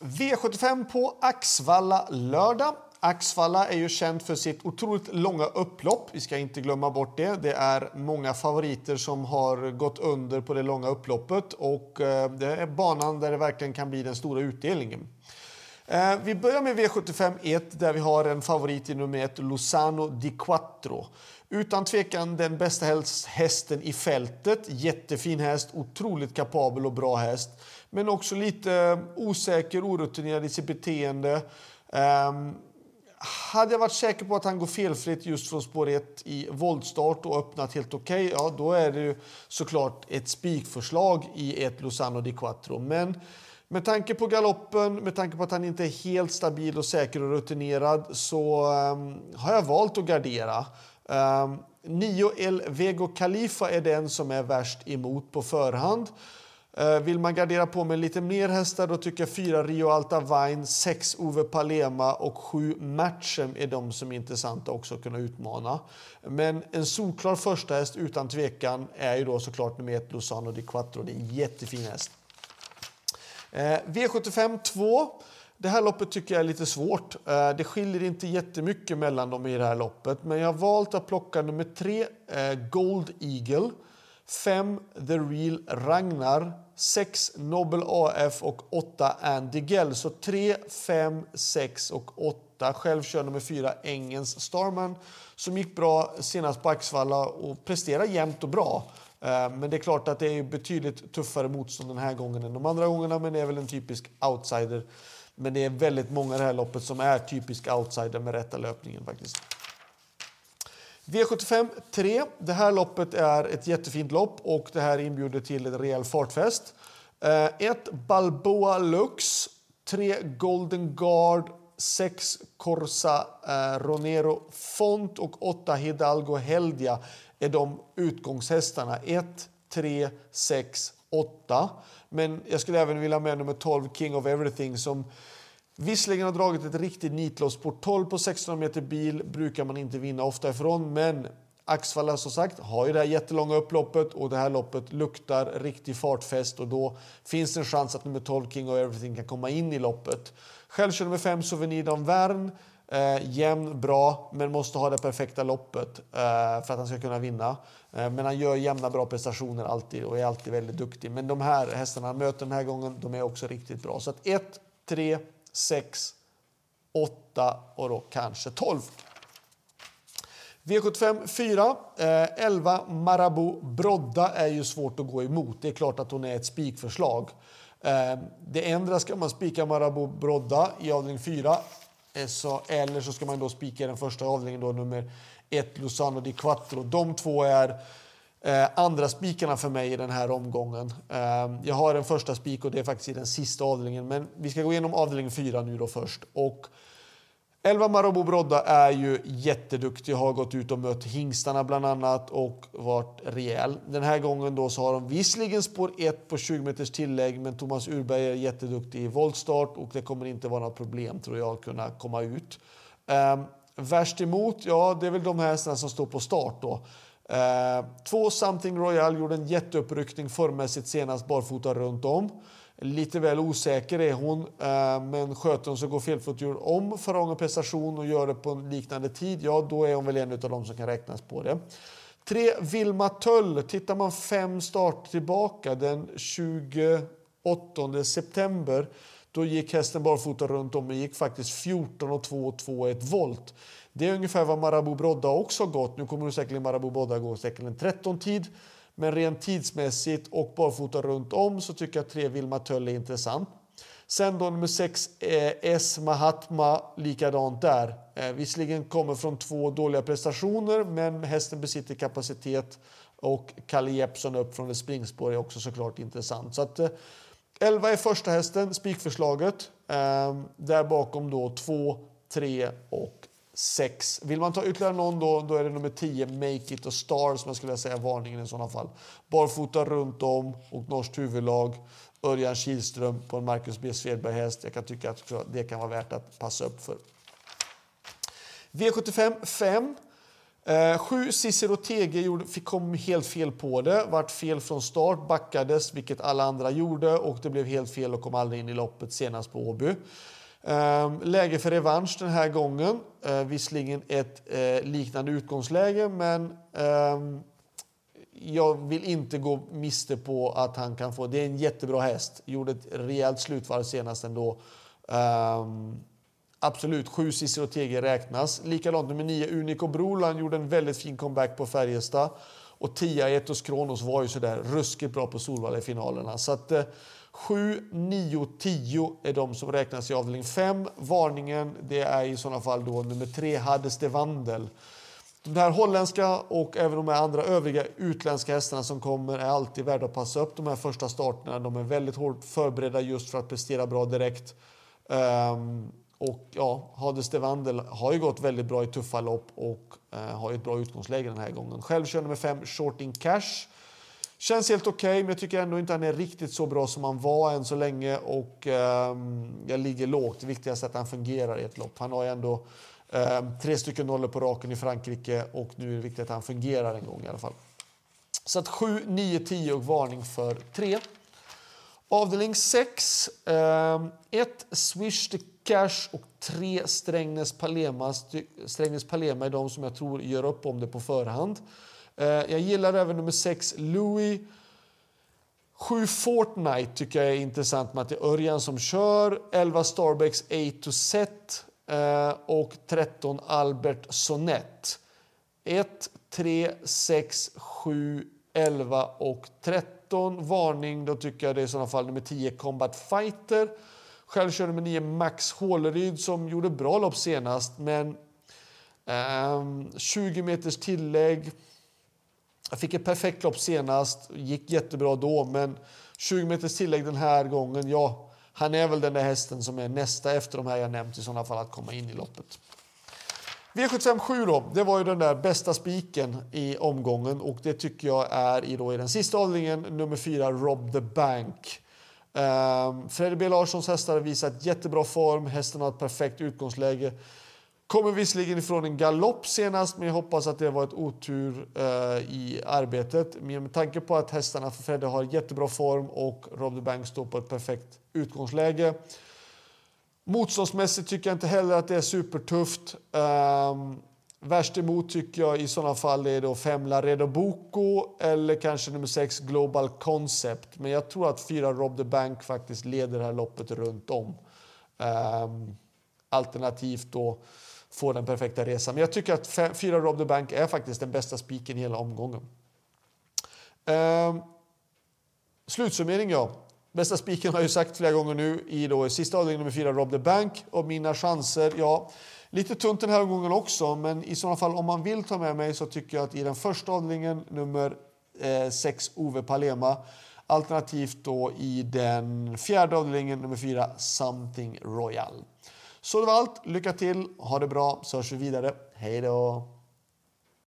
V75 på Axvalla lördag. Axvalla är ju känt för sitt otroligt långa upplopp. Vi ska inte glömma bort det. Det är många favoriter som har gått under på det långa upploppet och eh, det är banan där det verkligen kan bli den stora utdelningen. Eh, vi börjar med V75 1 där vi har en favorit i nummer 1, Lozano di Quattro. Utan tvekan den bästa hästen i fältet. Jättefin häst, otroligt kapabel och bra häst. Men också lite eh, osäker, orutinerad i sitt beteende. Um, hade jag varit säker på att han går felfritt just från spår 1 i voltstart och öppnat helt okej, okay, ja då är det ju såklart ett spikförslag i ett Lozano di Quattro. Men med tanke på galoppen, med tanke på att han inte är helt stabil och säker och rutinerad så um, har jag valt att gardera. Um, Nio El Vego Khalifa är den som är värst emot på förhand. Eh, vill man gardera på med lite mer hästar då tycker jag 4 Rio Alta Vine, 6 Ove Palema och 7 Matchem är de som är intressanta också att kunna utmana. Men en solklar första häst utan tvekan är ju då såklart nummer 1, Lozano di Quattro. Det är en jättefin häst. Eh, V75 2 det här loppet tycker jag är lite svårt. Eh, det skiljer inte jättemycket mellan dem i det här loppet. Men jag har valt att plocka nummer 3, eh, Gold Eagle. 5. The Real Ragnar. 6. Nobel AF och 8. Andy Gell. Så 3, 5, 6 och 8. Själv kör nummer 4, Engens Starman som gick bra senast på Axvalla och presterar jämnt och bra. Eh, men det är klart att det är betydligt tuffare motstånd den här gången än de andra gångerna, men det är väl en typisk outsider. Men det är väldigt många i det här loppet som är typisk outsider med rätta löpningen faktiskt. V75 3. Det här loppet är ett jättefint lopp och det här inbjuder till en rejäl fartfest. 1. Eh, Balboa Lux. 3. Golden Guard. 6. Corsa eh, Ronero Font och 8. Hidalgo Heldia är de utgångshästarna. 1, 3, 6, 8. Men jag skulle även vilja ha med nummer 12, King of Everything, som visserligen har dragit ett riktigt nitlopp. På 12 på 1600 meter bil brukar man inte vinna ofta ifrån, men Axvalla som sagt har ju det här jättelånga upploppet och det här loppet luktar riktig fartfest och då finns det en chans att nummer 12 King och Everything kan komma in i loppet. Själv kör nummer 5 Souvenir d'Anvern. Eh, jämn, bra, men måste ha det perfekta loppet eh, för att han ska kunna vinna. Eh, men han gör jämna, bra prestationer alltid och är alltid väldigt duktig. Men de här hästarna han möter den här gången, de är också riktigt bra. Så att 1, 3, 6, 8 och då kanske 12. V75 4. 11 eh, Marabou Brodda är ju svårt att gå emot. Det är klart att hon är ett spikförslag. Eh, det ändra ska man spika Marabou Brodda i avdelning 4 Eh, så, eller så ska man då spika den första avdelningen, då, nummer 1, Lusano di Quattro. De två är eh, andra spikarna för mig i den här omgången. Eh, jag har en första spik och det är faktiskt i den sista avdelningen. Men vi ska gå igenom avdelning fyra nu då först. Och Elva Marabou Brodda är ju jätteduktig, har gått ut och mött hingstarna bland annat och varit rejäl. Den här gången då så har de visserligen spår 1 på 20 meters tillägg men Thomas Urberg är jätteduktig i voltstart och det kommer inte vara något problem tror jag att kunna komma ut. Um, värst emot, ja det är väl de här hästarna som står på start då. Uh, två Something Royal gjorde en jätteuppryckning formmässigt senast barfota runt om. Lite väl osäker är hon, eh, men sköter hon så går felfotdjur om förra gången prestation och gör det på en liknande tid, ja då är hon väl en av dem som kan räknas på det. Tre Vilma Töll. Tittar man fem starter tillbaka den 28 september då gick hästen barfota runt om och gick faktiskt 14 och 2 och 2 ett volt. Det är ungefär vad Marabou Brodda också har gått. Nu kommer säkert Marabou Brodda gå säkert en 13 tid. Men rent tidsmässigt och barfota runt om så tycker jag att tre Vilma Töll är intressant. Sen då nummer 6, eh, S Mahatma, likadant där. Eh, visserligen kommer från två dåliga prestationer, men hästen besitter kapacitet och Kalle Jeppsson upp från ett springspår är också såklart intressant. Så att, eh, 11 är första hästen, spikförslaget. Eh, där bakom då 2, 3 och 6. Vill man ta ytterligare någon då, då är det nummer 10, Make It och Star som jag skulle säga varningen i sådana fall. Barfota runt om och norskt huvudlag. Örjan Kihlström på en Marcus B. Svedberg-häst. Jag kan tycka att det kan vara värt att passa upp för. V75 5. Eh, Cicero TG gjorde, fick, kom helt fel på det, vart fel från start, backades, vilket alla andra gjorde och det blev helt fel och kom aldrig in i loppet senast på Åby. Ehm, läge för revansch den här gången. Ehm, visserligen ett eh, liknande utgångsläge, men ehm, jag vill inte gå miste på att han kan få... Det är en jättebra häst. Gjorde ett rejält slutvarv senast ändå. Um, absolut, sju Cicero TG räknas. Likadant nummer nio, Unico Broland, gjorde en väldigt fin comeback på Färjestad. Och 10 Etos Kronos var ju sådär ruskigt bra på Solvalla i finalerna. Så att, eh, 7, 9, 10 är de som räknas i avdelning 5. Varningen det är i sådana fall då nummer 3, Hades de Vandel. De här holländska och även de här andra övriga utländska hästarna som kommer är alltid värda att passa upp de här första starterna. De är väldigt hårt förberedda just för att prestera bra direkt. Um, och ja, Hades de Vandel har ju gått väldigt bra i tuffa lopp och uh, har ett bra utgångsläge den här gången. Själv kör nummer 5 Shorting Cash. Känns helt okej, okay, men jag tycker ändå inte han är riktigt så bra som han var än så länge. Och eh, jag ligger lågt. Det viktigaste är att han fungerar i ett lopp. Han har ju ändå eh, tre stycken nollor på raken i Frankrike och nu är det viktigt att han fungerar en gång i alla fall. Så att 7, 9, 10 och varning för 3. Avdelning 6. 1 Eh, Swish the Cash och 3 Strängnäs Palema. Strängnäs Palema är de som jag tror gör upp om det på förhand. Eh, jag gillar även nummer 6, Louis. 7 Fortnite tycker jag är intressant med att det är Örjan som kör. 11 Starbecks A to Set eh, och 13 Albert Sonett. 1, 3, 6, 7, 11 och 13. Varning, då tycker jag det är i sådana fall nummer 10 Combat Fighter. Själv kör nummer 9 Max Håleryd som gjorde bra lopp senast men eh, 20 meters tillägg jag fick ett perfekt lopp senast, gick jättebra då, men 20 meters tillägg den här gången, ja, han är väl den där hästen som är nästa efter de här jag nämnt i sådana fall att komma in i loppet. V75 7 då, det var ju den där bästa spiken i omgången och det tycker jag är i, då, i den sista avdelningen, nummer 4, Rob the Bank. Ehm, um, Fredrik B Larssons hästar har visat jättebra form, hästen har ett perfekt utgångsläge. Kommer visserligen ifrån en galopp senast, men jag hoppas att det var ett otur eh, i arbetet. Men med tanke på att hästarna för Fredde har jättebra form och Rob the Bank står på ett perfekt utgångsläge. Motståndsmässigt tycker jag inte heller att det är supertufft. Eh, värst emot tycker jag i sådana fall är då fem Laredo Boko eller kanske nummer sex Global Concept. Men jag tror att fyra Rob the Bank faktiskt leder det här loppet runt om. Eh, alternativt då få den perfekta resan. Men jag tycker att fyra Rob the Bank är faktiskt den bästa spiken i hela omgången. Ehm, slutsummering, ja. Bästa spiken har jag ju sagt flera gånger nu i då sista avdelningen nummer fyra, Rob the Bank. Och mina chanser, ja, lite tunt den här omgången också, men i sådana fall om man vill ta med mig så tycker jag att i den första avdelningen nummer eh, sex, Ove Palema. Alternativt då i den fjärde avdelningen nummer fyra, Something Royal. Så det var allt. Lycka till, ha det bra, så hörs vi vidare. Hej då!